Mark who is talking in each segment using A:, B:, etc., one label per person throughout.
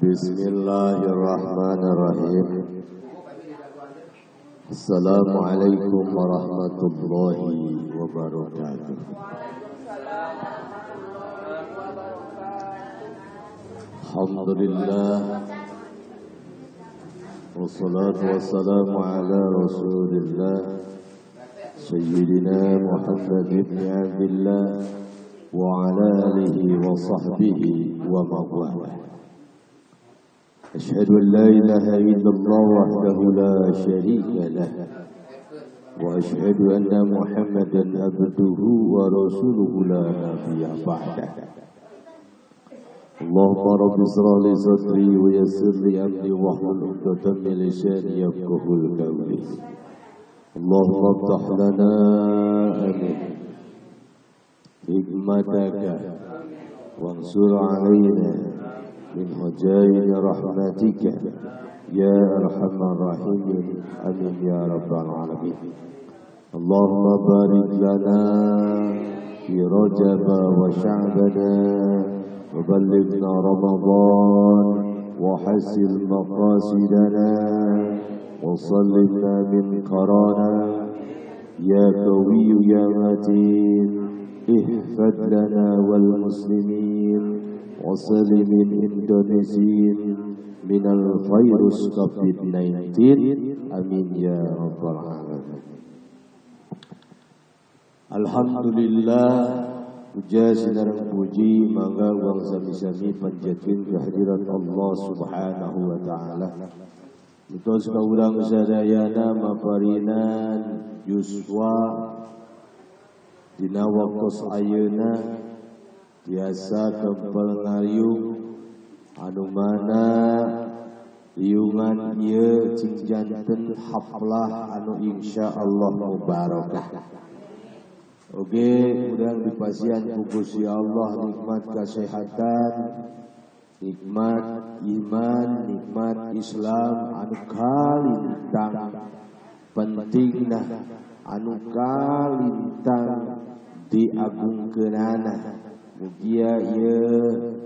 A: بسم الله الرحمن الرحيم. السلام عليكم ورحمة الله وبركاته. الحمد لله والصلاة والسلام على رسول الله سيدنا محمد بن عبد الله وعلى آله وصحبه ومن والاه. أشهد أن لا إله إلا الله وحده لا شريك له وأشهد أن محمدا عبده ورسوله لا نبي بعده. اللهم رب اشرح لي صدري ويسر لي أمري واحلل عقدة من لساني يفقه القول اللهم افتح لنا آمين. حكمتك وانصر علينا. من هجائن رحمتك. يا أرحم الراحمين. آمين يا رب العالمين. اللهم بارك لنا في رجب وشعبنا. وبلغنا رمضان وحسن مقاصدنا. وصلنا من قرانا. يا قوي يا متين. احفظ لنا والمسلمين. وسلم الإندونيسيين من الفيروس كوفيد 19 amin ya rabbal alamin Alhamdulillah Puja sinarang puji Mangga uang sami-sami Panjatkan kehadiran Allah subhanahu wa ta'ala Mitos kaulang sadayana Maparinan Yuswa Dina waktu ayana Biasa kempel ngayung Anu mana? Liungan ia cing janten haflah anu insya Allah mubarakah. Oke, mudah dipasian kubusi Allah nikmat kesehatan, nikmat iman, nikmat Islam anu kalintang pentingna anu kalintang diagungkeunana mugia ieu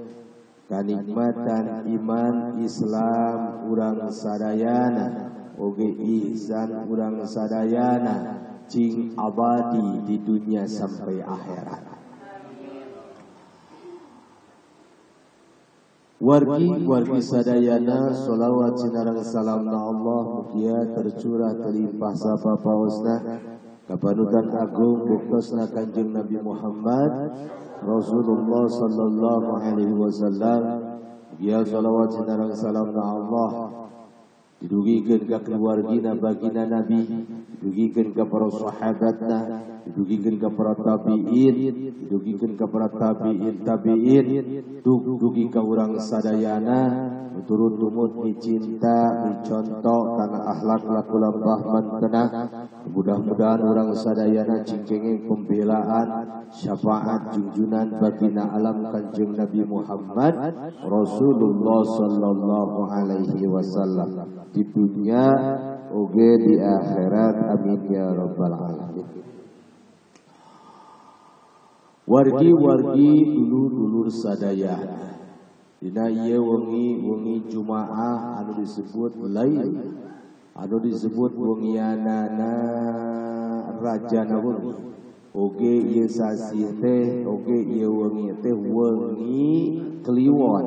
A: kanikmatan iman Islam urang sadayana. Oge ihsan urang sadayana. Cing abadi di dunia sampai akhirat. Wargi wargi sadayana. Solawat sinarang salam na Allah. Mugia tercurah terlimpah sapa pausna. Kapanutan agung buktosna kanjeng Nabi Muhammad Rasulullah sallallahu alaihi wasallam dia salawat sinarang salam Allah. Didugikan ke keluargina bagina Nabi didugikan ke para sahabatna didugikan ke para tabi'in didugikan ke para tabi'in tabi'in dugi ke orang sadayana turun tumut dicinta dicontoh karena akhlak laku lambah mantena mudah-mudahan orang sadayana cingkengin pembelaan syafaat junjunan bagina alam kanjeng Nabi Muhammad Rasulullah sallallahu alaihi wasallam. Di dunia oge di akhirat amin ya rabbal alamin. Wargi-wargi dulur-dulur sadayana Dina ieu wengi wengi Jumaah anu disebut lail anu disebut wengianana raja naun oge ieu sasi teh oge ieu wengi teh wengi kliwon.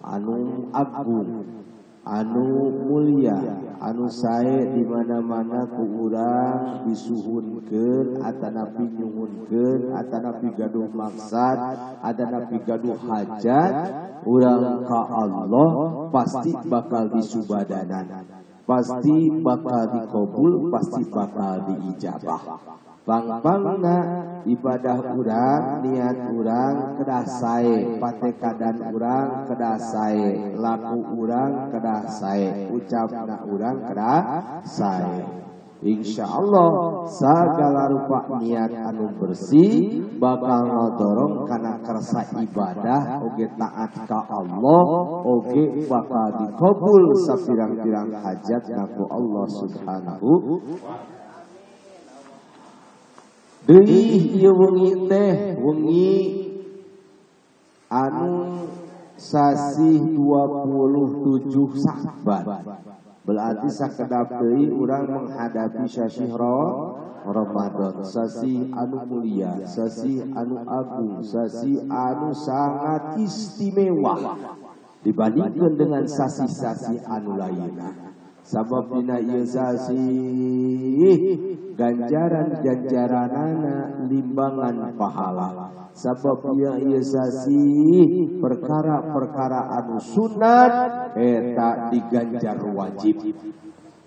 A: Anu agung anu mulia anu sae di mana-mana ku urang disuhunkeun atanapi nyuhunkeun atanapi gaduh maksad atanapi gaduh hajat urang ka Allah pasti bakal disubadanan pasti bakal dikabul pasti bakal diijabah pangpangna ibadah urang niat urang sae patekadan urang kedah sae laku urang kedah sae ucapna urang kedah sae Insya Allah segala rupa niat anu bersih bakal ngodorong karena kersa ibadah oge taat ka Allah oge bakal dikabul sapirang-pirang hajat naku Allah subhanahu Deui ieu wengi teh wengi anu sasi 27 Saban. Berarti sakedap deui urang menghadapi sasi Ramadan, sasi anu mulia, sasi anu agung, sasi anu sangat istimewa dibandingkan dengan sasi-sasi anu lainnya. Sabab dina ieu sasi ganjaran-ganjaranana limbangan pahala. Sabab ia ieu sasi perkara-perkara anu sunat eta diganjar wajib.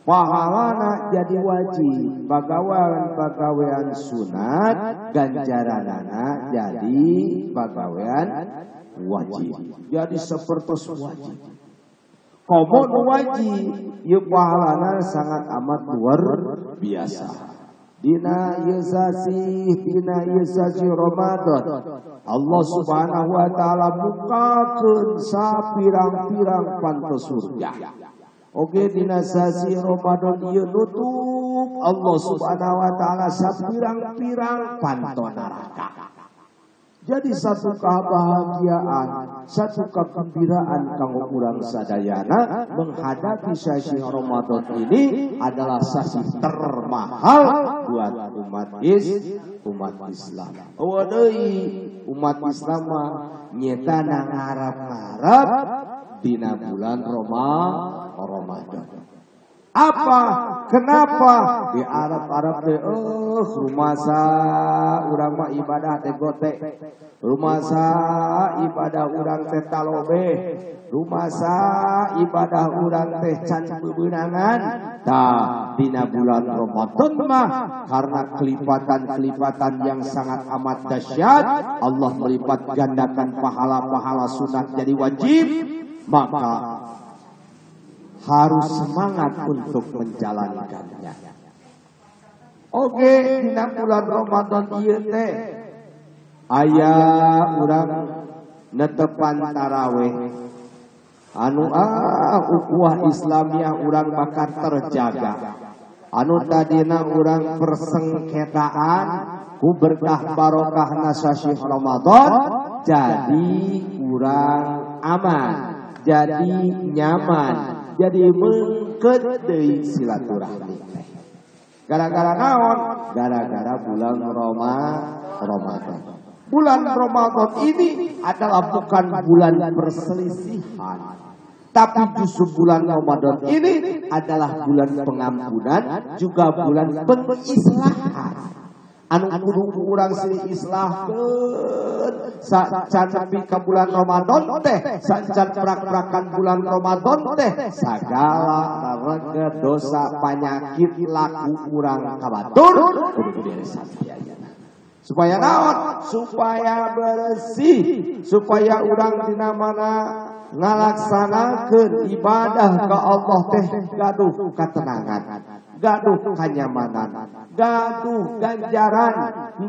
A: Pahalana jadi wajib bagawan bagawean sunat ganjaranana jadi bagawean wajib. Jadi seperti wajib komon wajib. Ieu pahalana sangat amat luar biasa. Dina yasasi Dina yasasi Ramadan. Allah subhanahu wa ta'ala bukakan sapirang-pirang pantas surga. Oke dina sasi Ramadan ieu nutup. Allah subhanahu wa ta'ala sapirang-pirang pantas neraka jadi satu kebahagiaan, satu kegembiraan kang kurang sadayana menghadapi sesi Ramadan ini adalah sesi termahal buat umat is umat Islam. Wadai umat Islam nyeta nang ngarap-ngarap dina bulan Ramadan. Apa? Kenapa? Di Arab-Arab teh oh rumah sa urang mah ibadah teh. Rumah sa ibadah urang teh talobe. Rumah sa ibadah urang teh can bebenangan. Tah dina bulan Ramadan mah karena kelipatan-kelipatan yang sangat amat dahsyat Allah melipat gandakan pahala-pahala sunat jadi wajib maka harus semangat untuk menjalankannya. Oke, di bulan Ramadan ieu teh aya urang netepan taraweh anu ah ukhuwah Islamiyah urang bakar terjaga. Anu tadina urang persengketaan ku berkah barokah nasasih Ramadan jadi urang aman, jadi nyaman, jadi mengket silaturahmi. Gara-gara naon? Gara-gara bulan Roma Ramadan. Bulan Ramadan ini adalah bukan bulan perselisihan. Tapi justru bulan Ramadan ini adalah bulan pengampunan juga bulan pengislahan anu kudu urang si islahkeun sacan nepi ka bulan Ramadan teh. Sacan prak-prakan bulan Ramadan teh. Sagala rega dosa penyakit laku urang kabatur kudu beresan supaya naon supaya bersih supaya urang dina mana ngalaksanakeun ibadah ke Allah teh. Gaduh ketenangan gaduh kenyamanan. Gaduh ganjaran.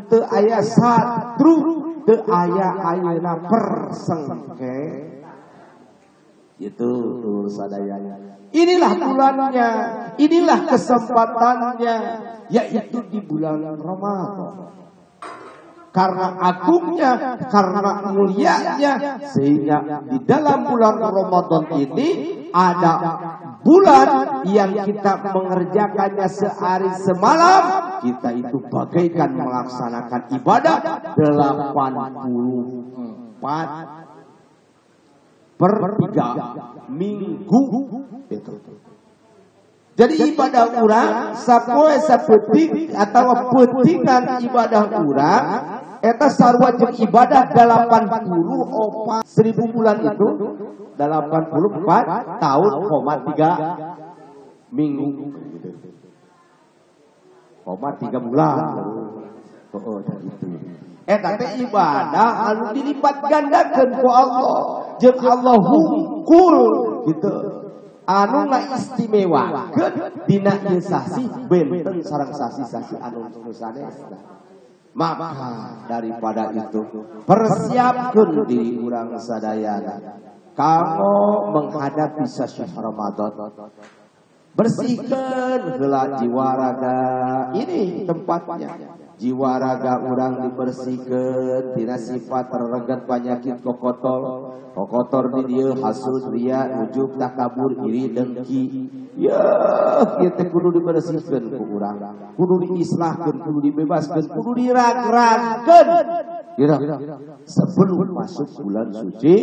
A: Teu aya satru teu aya ayeuna persengke. Itu tuh sadaya. Inilah bulannya. Inilah kesempatannya. Yaitu di bulan Ramadan. Karena agungnya, karena mulianya, sehingga di dalam bulan Ramadan ini ada bulan yang kita mengerjakannya sehari semalam, kita itu bagaikan melaksanakan ibadah 84 per 3 minggu itu. Jadi ibadah urang sapoe sapetik atau petingan ibadah urang eta sarua jeung ibadah 80 opat 1000 bulan itu. 84 tahun koma 3 minggu. Koma 3 bulan. Oh, oh eta teh ibadah anu dilipat gandakeun ku Allah. Jeung Allah hukul gitu. Anu istimewa dina sasi benten sarang sasi-sasi anu sanes maka daripada itu. Persiapkan diri urang sadayana. Kamu menghadapi sasi Ramadan. Bersihkan gelar jiwa raga ini tempatnya jiwa raga orang dibersihkan tina sifat terregat penyakit kokotor. Kokotor di dia hasud ria ujub takabur iri dengki. Ya kita kudu dibersihkan ku orang kudu diislahkan kudu dibebaskan kudu dirag-ragkan sebelum masuk bulan suci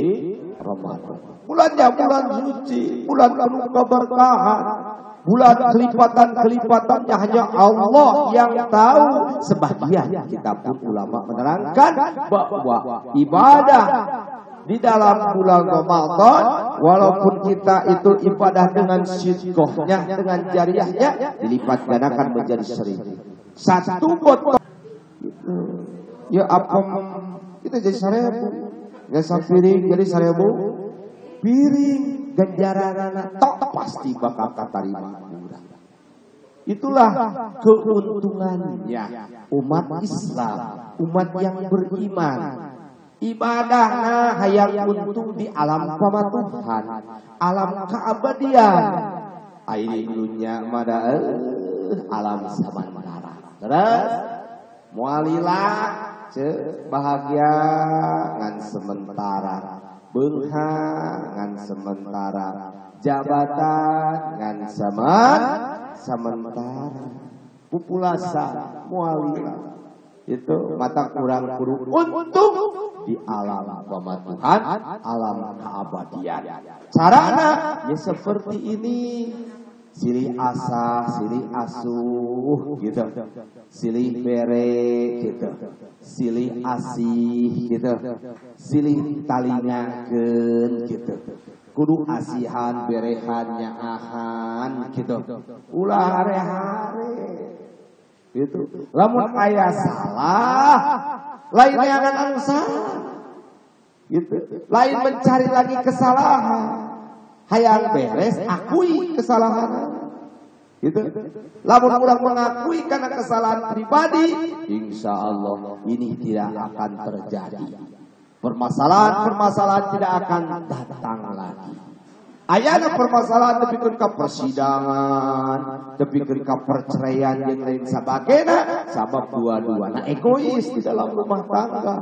A: Ramadan. Bulannya bulan suci, bulan penuh keberkahan, bulan kelipatan-kelipatannya hanya Allah yang tahu. Sebagian kita pun ulama menerangkan bahwa ibadah di dalam bulan Ramadan walaupun kita itu ibadah dengan syidkohnya dengan jariahnya dilipat gandakan menjadi seribu. Satu botol. Ya apa kita jadi seribu. Nggak piring jadi seribu. Piring ganjaran tok pasti bakal katarima Itulah keuntungannya umat Islam, umat yang beriman. Ibadahnya hayang untung di alam pamatuhan, alam keabadian. Ini dunia mada eh, alam samantara. Terus mualilah bahagia ngan sementara beungha ngan sementara. Jabatan ngan semen sementara. Populasa mualilah itu mata kurang kurung untuk di alam pematuhan alam keabadian. Caranya ya seperti ini silih asa, silih asuh gitu. Silih bere gitu. Silih asih gitu. Silih talingakeun gitu. Kudu asihan berehannya ahan gitu. Ulah hare-hare. Gitu. Lamun aya salah, lain yang salah. Gitu. Lain mencari lagi kesalahan hayang beres akui kesalahan gitu lamun orang mengakui karena kesalahan pribadi insya Allah ini tidak akan terjadi permasalahan-permasalahan tidak akan datang lagi Ayana permasalahan tapi ke persidangan, tapi ke perceraian yang lain sebagainya, sabab dua-dua. Nah egois di dalam rumah tangga.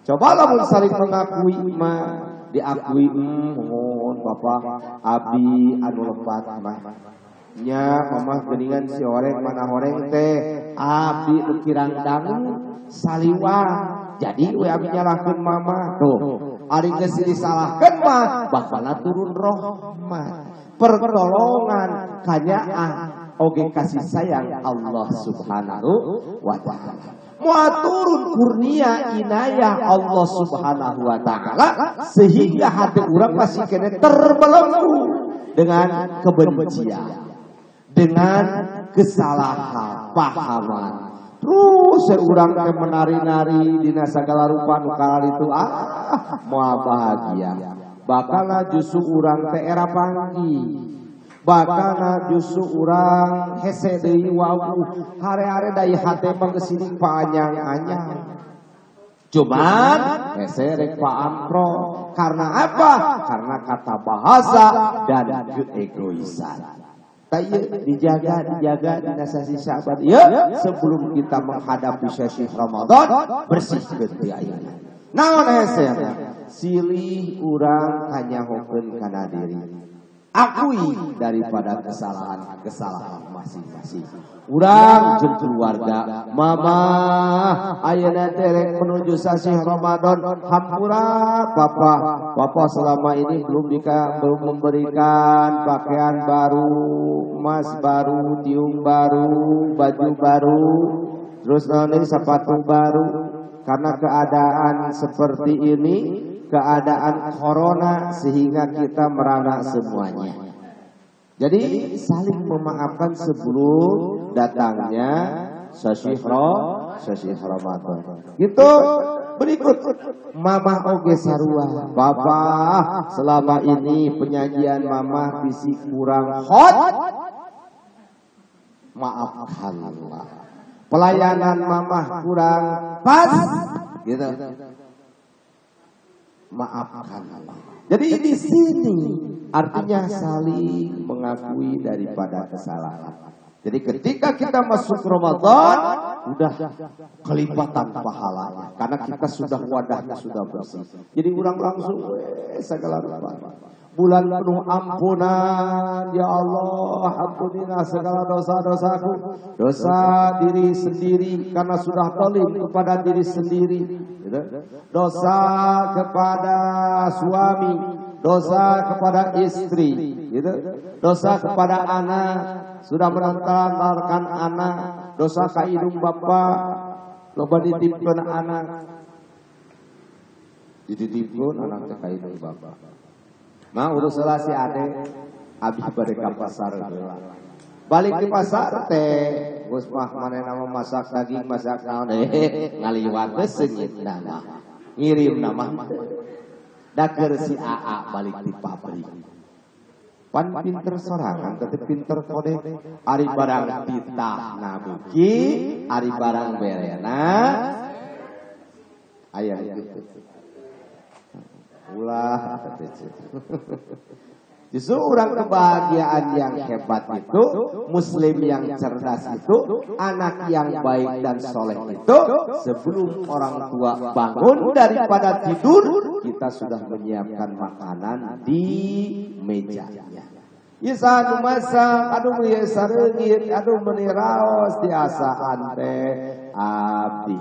A: Cobalah saling mengakui mah diakui hmm, mohon bapak abi anu lepat mah nya mama geningan si oreng mana oreng teh abi ukirang dangu saliwang jadi we abi nyalahkeun mama tuh ari geus disalahkeun mah bakal turun rahmat pertolongan kanyaan oge kasih sayang Allah Subhanahu wa taala Mua turun kurnia inayah Allah subhanahu wa ta'ala. Sehingga hati orang masih kena terbelenggu dengan kebencian. Dengan kesalahan, pahaman. Terus seorang yang menari-nari di segala rupa nukal itu ah mau bahagia. Bakal justru orang teh era panggi. Justru orang hese deui wau. Hare-hare dari hate pangesini panjang-anyang cuman hese rek paamro karena apa? Karena kata bahasa dan keegoisan Tayo dijaga, dijaga, dinasasi sahabat. Ya, sebelum kita menghadapi sesi Ramadan, bersih ke air. Naon hese? Silih orang hanya hokeun kana diri akui daripada kesalahan-kesalahan masing-masing. Urang jeung keluarga, mama ayeuna terek menuju sasi Ramadan hampura papa. Papa selama ini belum dika, belum memberikan pakaian baru, emas baru, tiung baru, baju baru, terus nanti sepatu baru. Karena keadaan seperti ini, keadaan corona sehingga kita merana semuanya. Jadi saling memaafkan sebelum datangnya sasihro, sasih Ramadan. Itu berikut Mama Oge Sarua. Bapak selama ini penyajian Mama bisi kurang hot. Maafkanlah. Pelayanan Mama kurang pas. Gitu maafkan. Jadi di sini Artinya saling mengakui daripada kesalahan. Jadi ketika kita masuk Ramadan, udah kelipatan pahalanya. Karena kita sudah wadahnya sudah bersih. Jadi orang langsung eh, segala rupa. Bulan penuh ampunan, ya Allah, ampunilah segala dosa-dosaku. Dosa diri sendiri karena sudah tolim kepada diri sendiri. Gitu. Dosa kepada suami, dosa kepada istri, gitu. dosa kepada anak, sudah menantarkan anak dosa ka hidung bapak loba ditipkeun anak dititipkeun anak teh ka hidung bapak mah urus si ade abi bade pasar balik ke pasar teh Gus mah manehna masak daging masak naon eh. Ngaliwat geus senyit nama ngirim nama daker si AA balik di pabrik. Pan pinter sorangan, tapi pinter kode. Ari barang titah nabuki, ari barang berena. Ayah gitu. Ulah. Justru orang kebahagiaan yang hebat itu, muslim yang cerdas itu, anak yang baik dan soleh itu, sebelum orang tua bangun daripada tidur, kita sudah menyiapkan makanan di mejanya. Isa anu masak, aduh ya sarengit, aduh meniraos tiasa ante abdi.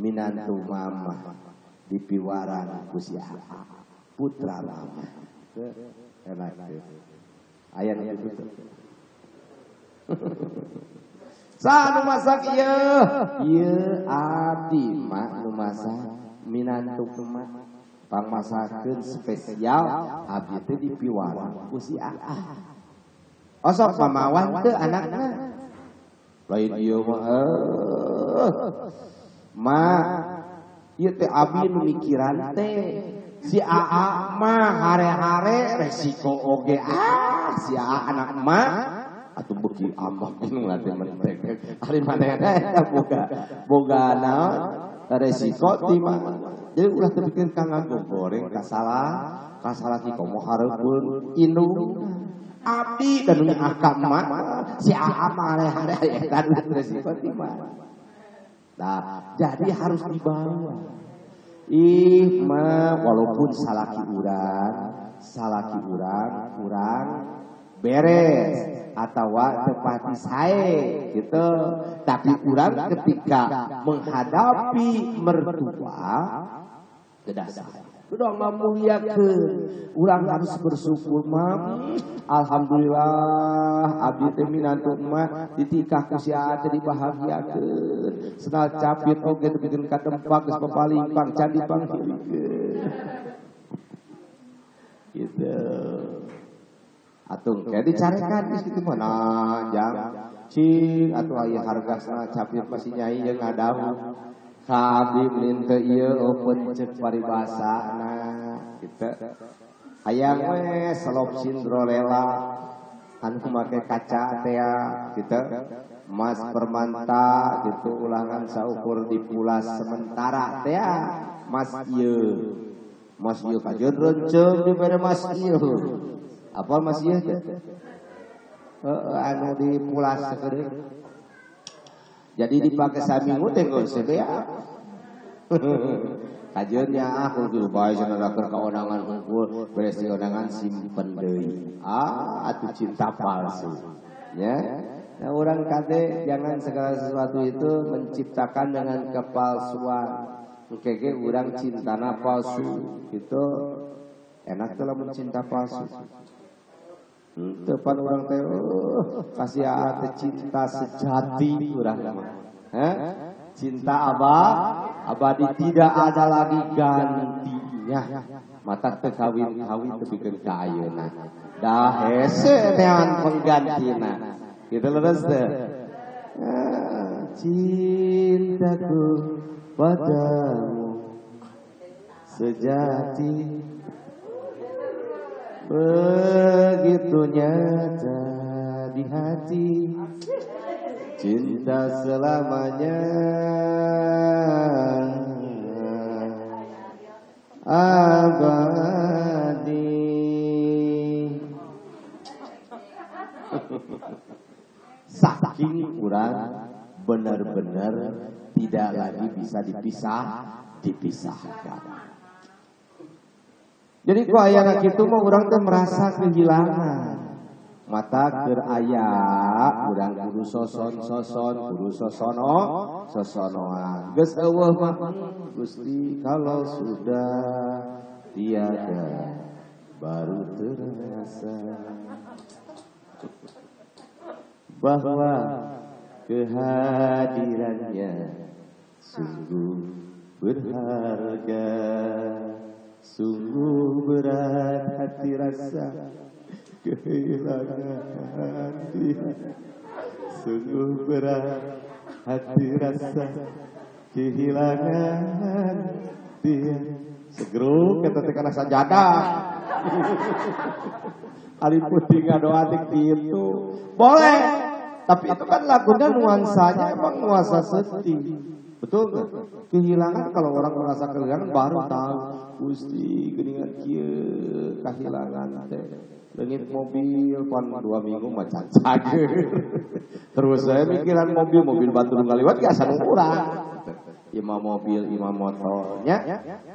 A: Minantu mama di piwaran kusiah putra mama enak ayat itu Sa nu masak ieu ieu abdi mak nu masak. Minantu mak. Pangmasakeun spesial abdi teh dipiwara ku si Aah osok pamawan teu anakna. Lain ieu mah ma ieu teh abdi nu mikiran teh. Si AA mah hare-hare resiko oge ah si AA anak mah atau beki ambak bingung nanti mentek hari mana ya boga boga naon? Resiko tima jadi ulah terpikir kang goreng kasalah kasalah ki komo hareupeun indung abdi dan akam mah si AA mah hare-hare eta resiko tima Nah, jadi harus dibawa. Ih mah walaupun salah urang, salah urang kurang beres. atau tepati saya gitu. Tapi kurang ketika menghadapi mertua tidak sah. Udah memuliakan Urang harus bersyukur mam Alhamdulillah Abdi teh minantu emak Ditikah ku si ate dibahagiakeun. Senal capit oge teu bikin kadempak geus papalimpang candi panghilikeun Gitu. Atung kayak dicarekan di situ mah nah jang cing atuh aya hargasna capit masih nyai jeung ngadamu Habib minta iya open cek paribasa nah kita ayam we selop sindrolela anu make kaca teh kita mas permanta gitu ulangan saukur di pulas sementara teh mas iya mas iya kajian renceng di mana mas iya apa mas iya uh, anu di pulas sekedar jadi dipakai saminggu teh kok sebea. Kajiannya aku tuh baik saudara keundangan hukum beres keundangan simpen deui. Ah, atuh cinta palsu. Ya. Nah, orang kate jangan segala sesuatu itu menciptakan dengan kepalsuan. Keke orang cintana palsu itu enak telah mencinta palsu. Depan orang teh oh, kasih ada cinta sejati orang eh? Cinta abah abadi tidak ada lagi gantinya. Mata teu kawin-kawin teu pikeun ka ayeuna. Dah hese nean penggantina. Gitu leres teh. Cintaku padamu sejati begitu nyata di hati cinta selamanya. Abadi. Saking kurang benar-benar tidak lagi bisa dipisah dipisahkan. Jadi kuayana ayana itu mau orang tuh merasa kehilangan. Mata ker ayah, kurang guru soson soson, guru sosono, sosonoan. Gus Allah Gusti kalau sudah tiada baru terasa. Bahwa kehadirannya sungguh berharga sungguh berat hati rasa kehilangan dia sungguh berat hati rasa kehilangan dia segera kita tekan sajadah Ali putih doa gitu boleh. Tapi itu kan lagunya nuansanya emang nuansa sedih betul nggak kehilangan kalau orang merasa kehilangan baru tahu gusti geningan kia kehilangan teh Lengit mobil pan dua minggu macam cager. Terus saya mikiran mobil mobil batu ngaliwat gak asal kurang. Imam mobil, imam motornya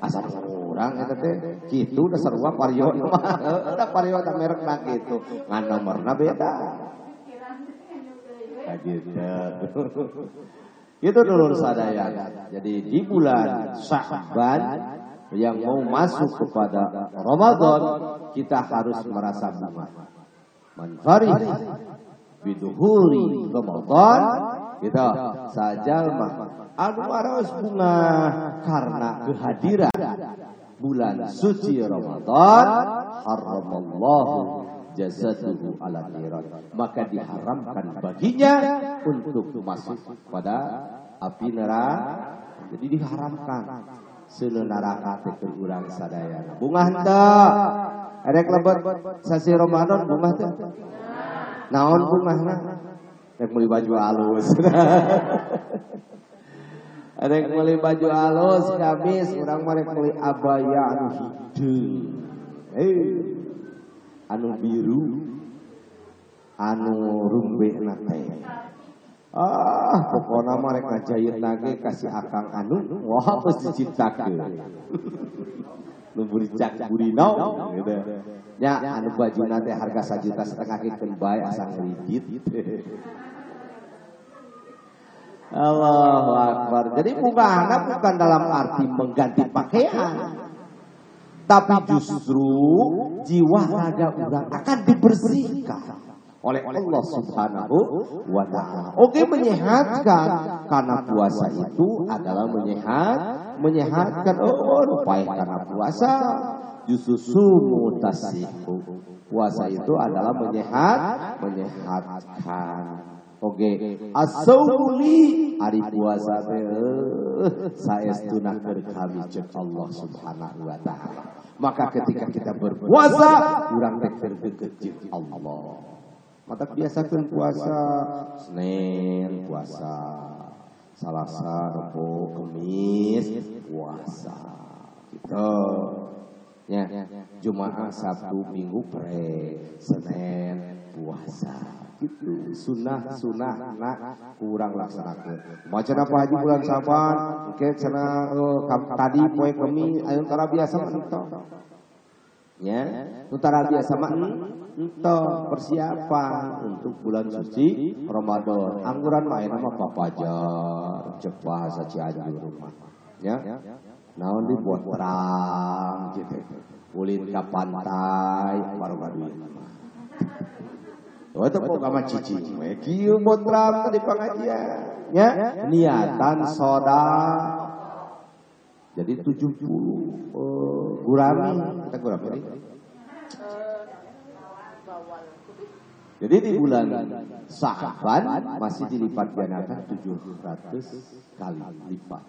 A: asal kurang eta teh kitu udah sarua vario mah. Da vario da merek na kitu. Ngan nomorna beda. Gitu. Itu dulu sadaya. Jadi di bulan Sya'ban yang mau masuk kepada Ramadan kita harus merasa bunga. Manfari biduhuri Ramadan kita sajal mah anu harus bunga karena kehadiran bulan suci Ramadan haramallahu jazaduhu ala niran maka diharamkan baginya untuk masuk pada api neraka. Jadi diharamkan. Selenaraka teh urang sadaya. Bunga henteu. Erek lebet sasi Ramadan bunga teh naon bungahna rek meuli baju alus. Rek meuli baju alus gamis urang mah rek meuli abaya anu hideung eh anu biru anu rumbe na teh Ah, pokoknya mah rek ngajayit nage kasih akang anu, wah harus diciptakeun. Nu buri cak burino gitu. Ya, anu baju nanti harga sajuta setengah kikeun bae asal ngridit. Allahu Akbar. Jadi mubahana bukan dalam arti mengganti pakaian. Tapi justru jiwa raga orang akan dibersihkan oleh Allah Subhanahu wa taala. Oke menyehatkan karena puasa itu adalah menyehat, menyehatkan oh rupanya karena puasa justru sumu tasihu. Puasa itu adalah menyehat, menyehatkan. Oke, asauli hari puasa teh saestuna keur kami cek Allah Subhanahu wa taala. Maka ketika kita berpuasa, kurang teh terdekat Allah. Mata biasakan puasa. Senin puasa. Salasa, Rabu, Kamis puasa. Gitu. Ya. Jumat, Sabtu, Minggu pre. Senin puasa sunnah sunnah nak kurang laksanakan macam apa haji bulan saban oke cina uh, tadi poe kami ayo tara biasa mentok ya utara biasa mah ento persiapan untuk bulan suci Ramadan. Angguran main nama papajar, cek bahasa Cianjur rumah. Ya. Naon dibuat terang gitu. Ulin ke pantai baru baduin. Itu kok sama cici. Kieu terang di pengajian. Ya, niatan soda jadi 70 uh, gurami kita gurami Jadi di bulan Sa'ban masih dilipat gandakan 700 kali lipat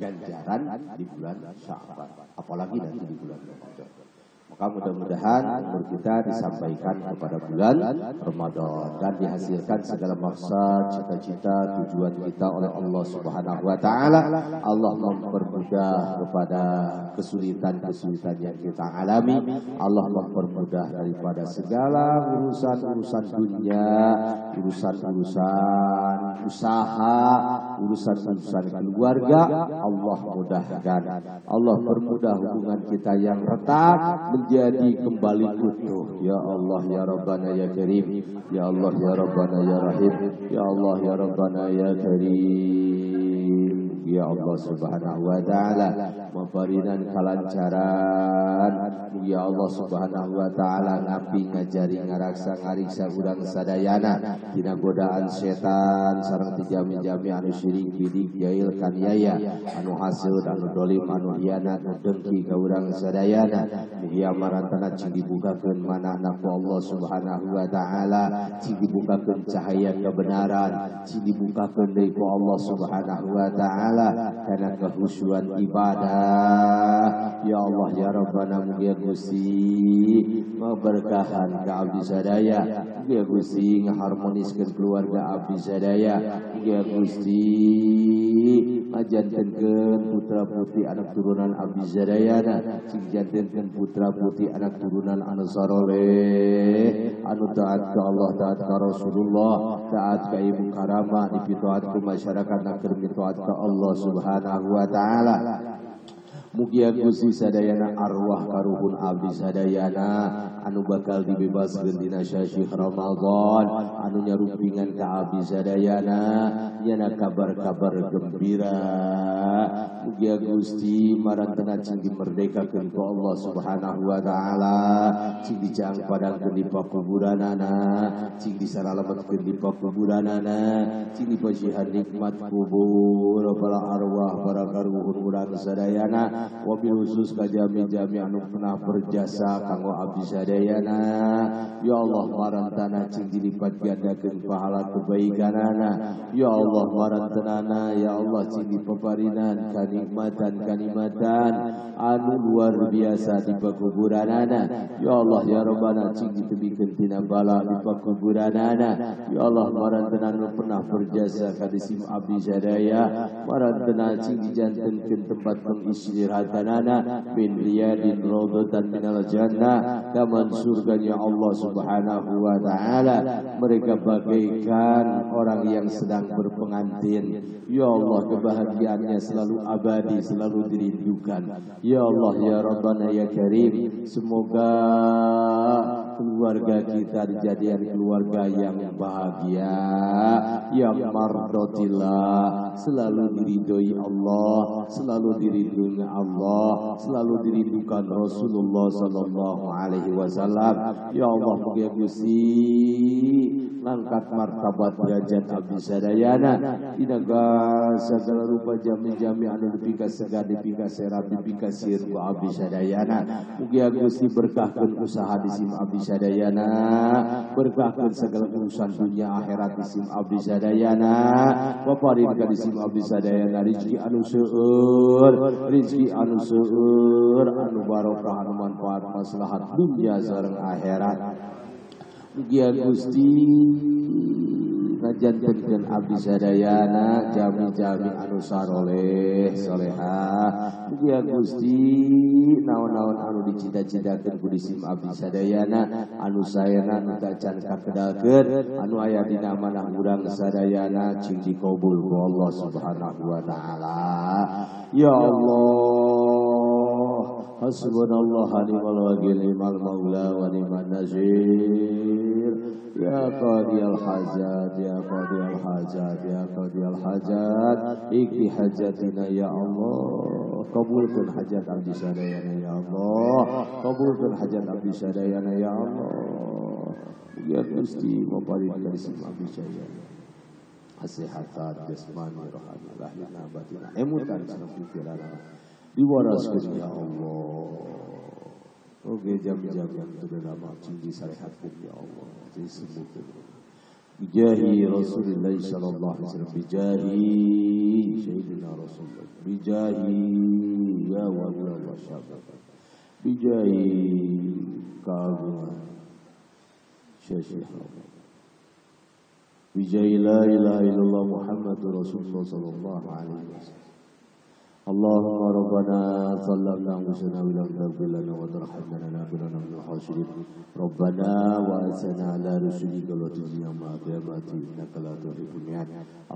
A: ganjaran di bulan Sa'ban. Apalagi nanti di bulan Ramadan. Maka mudah-mudahan umur kita disampaikan kepada bulan Ramadan dan dihasilkan segala maksud, cita-cita, tujuan kita oleh Allah Subhanahu wa taala. Allah mempermudah kepada kesulitan-kesulitan yang kita alami. Allah mempermudah daripada segala urusan-urusan dunia, urusan-urusan usaha, urusan-urusan keluarga. Allah mudahkan. Allah permudah hubungan kita yang retak menjadi kembali utuh. Ya Allah ya Rabbana ya Karim. Ya Allah ya Rabbana ya Rahim. Ya Allah ya Rabbana ya Karim. Ya Allah Subhanahu wa taala memparinan kalancaran Ya Allah Subhanahu wa taala ngapi ngajari ngaraksa ngariksa urang sadayana. Dina godaan setan sareng tijami-jami anu syirik bidik jail kaniaya anu hasil anu dolim anu hianat anu dengki ka urang sadayana. Mugi amarantana cing dibukakeun manahna ku Allah Subhanahu wa taala. Cing dibukakeun cahaya kebenaran. Cing dibukakeun deui ku Allah Subhanahu wa taala. Karena kehusuan ibadah ya Allah ya Rabbana mugi Gusti memberkahan ka abdi sadaya. Mugi Gusti ngaharmoniskeun keluarga abdi sadaya. Mugi Gusti ngajantenkeun putra putri anak turunan abdi sadayana sing jantenkeun putra putri anak turunan anu saroleh. Anu taat ka Allah taat ka Rasulullah taat ka ibu karamah dipitaat ku masyarakat nak taat ka Allah subhanahu wa ta'ala Mugi Gusti sadayana arwah karuhun abdi sadayana anu bakal dibebaskeun dina syahsyih Ramadan. Anu nyarumpingan ka abdi sadayana yana kabar-kabar gembira. Mugi Gusti marantena cing dimerdekakeun ku Allah Subhanahu wa taala. Cing dijang padangkeun di pakuburanana cing disaralametkeun di pakuburanana cing dipasihan nikmat kubur. Para arwah para karuhun urang sadayana. Wabil khusus ka jami-jami anu pernah berjasa kanggo abdi sadayana ya Allah marantana cing dilipat gandakeun pahala kebaikanana ya Allah marantanana ya Allah cing dipaparinan kanikmatan kanikmatan. Anu luar biasa di pakuburanana ya Allah ya Rabbana cing ditebikeun tina bala di pakuburanana ya Allah marantana anu pernah berjasa ka disim abdi sadaya marantana cing dijantenkeun tempat pengistirahat istirahatanana min riyadin rawdatan minal jannah kaman surganya Allah subhanahu wa ta'ala. Mereka bagaikan orang yang sedang berpengantin. Ya Allah kebahagiaannya selalu abadi selalu dirindukan. Ya Allah ya Rabbana ya Karim semoga keluarga kita dijadikan keluarga yang bahagia. Yang mardotillah selalu diridhoi Allah selalu dirindukan Allah selalu dirindukan Rasulullah sallallahu alaihi wasallam ya Allah mugia Gusti ngangkat martabat derajat abdi sadayana dina segala rupa jami-jami anu dipika segar dipika serap dipika sir ku abdi sadayana mugia Gusti berkahkeun usaha di sim abdi sadayana berkahkeun segala urusan dunia akhirat di sim abdi sadayana paparin ka di sim abdi sadayana rezeki anu seueur rezeki anu seueur. Anu barokah anu manfaat maslahat dunia sareng akhirat Mugia Gusti ngajantenkeun abdi sadayana jami-jami anu saroleh soleha Mugia Gusti naon-naon anu dicita-citakeun ku disim abdi sadayana anu sayana anu tacan kakedakeun anu aya dina manah urang sadayana cing dikabul ku Allah Subhanahu wa taala. Ya Allah Hasbunallah ni'mal wakil ni'mal maula wa ni'man Ya qadiyal hajat ya qadiyal hajat ya qadiyal hajat Ikti hajatina ya Allah. Kabulkan hajat abdi sadayana ya Allah. Kabulkan hajat abdi sadayana ya Allah. Ya Gusti Maparinkan sim abdi sadayana Kesehatan jasmani rohani lahirna batina emutan sanang pikiran diwaraskan ya Allah Oke jam-jam yang sudah lama tinggi syariatkan ya Allah. Jadi sembuhkan Bijahi Rasulullah sallallahu alaihi wasallam. Bijahi Sayyidina Rasulullah. Bijahi Ya wali Allah syabat bijai keagungan syasyiha bijai la ilaha illallah Muhammadur Rasulullah sallallahu alaihi wasallam اللهم ربنا ظلمنا انفسنا ولم تغفر لنا وترحمنا لنكونن من الخاسرين ربنا واسنا على رسلك وتجزي ما قيامات انك لا تخلف الميعاد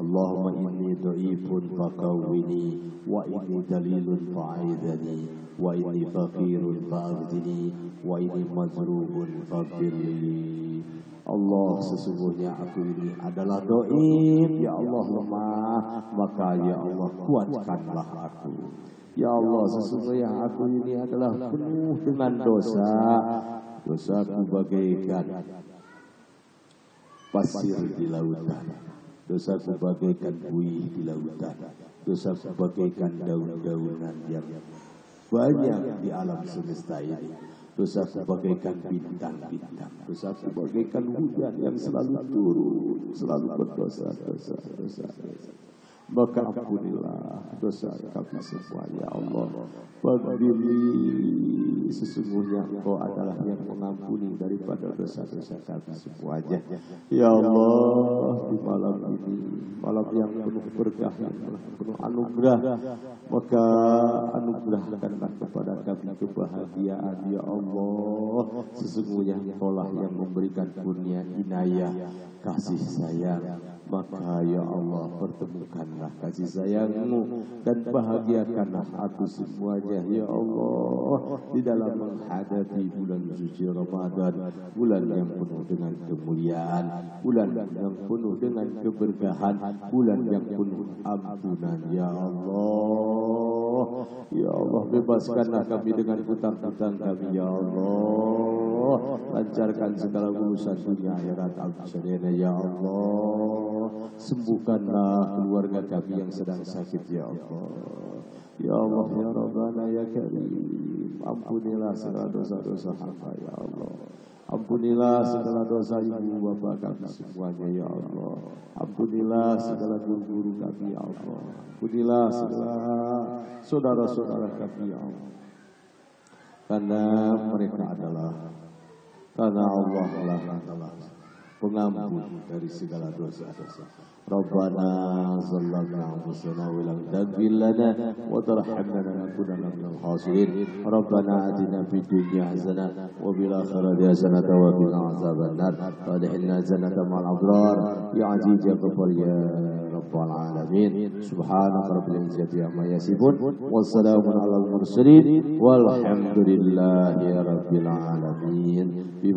A: اللهم اني ضعيف فقوني واني دليل فعيذني واني فقير فاغثني واني مظلوم فاغفر لي Allah sesungguhnya aku ini adalah doib ya Allah lemah maka ya Allah kuatkanlah aku. Ya Allah sesungguhnya aku ini adalah penuh dengan dosa. Dosaku bagaikan pasir di lautan. Dosaku bagaikan buih di lautan. Dosaku bagaikan daun-daunan yang banyak di alam semesta ini Dosaku bagaikan bintang-bintang. Dosaku bagaikan hujan yang selalu turun. Selalu berdosa, dosa, dosa, dosa. Maka ampunilah dosa kami semua ya Allah. Fadili sesungguhnya Engkau adalah yang mengampuni daripada dosa-dosa kami semuanya. Ya Allah di malam ini malam yang penuh berkah yang penuh anugerah maka anugerahkanlah kepada kami kebahagiaan ya Allah. Sesungguhnya Engkau lah yang memberikan kurnia inayah kasih sayang maka ya Allah pertemukanlah kasih sayangmu dan bahagiakanlah aku semuanya ya Allah di dalam menghadapi bulan suci Ramadan bulan yang penuh dengan kemuliaan bulan yang penuh dengan keberkahan bulan yang penuh ampunan ya Allah ya Allah bebaskanlah kami dengan hutang-hutang kami ya Allah lancarkan segala urusan dunia akhirat al ya Allah sembuhkanlah keluarga kami yang sedang sakit ya Allah. Ya Allah ya Rabbana ya Karim, ampunilah segala dosa-dosa hamba ya Allah. Ampunilah segala dosa ibu bapa kami semuanya ya Allah. Ampunilah segala guru-guru kami ya Allah. Ampunilah segala saudara-saudara kami ya Allah. Karena mereka adalah karena Allah lah adalah pengampun dari segala dosa-dosa. Rabbana zalamna anfusana wa lam lana wa tarhamna lanakunanna minal khasirin. Rabbana atina fid dunya hasanah wa fil akhirati hasanah wa qina adzaban nar. Adkhilna jannata ma'al abrar ya aziz ya ya rabbal alamin. Subhanaka rabbil izzati amma yasifun wa salamun alal mursalin walhamdulillahi rabbil alamin. Bi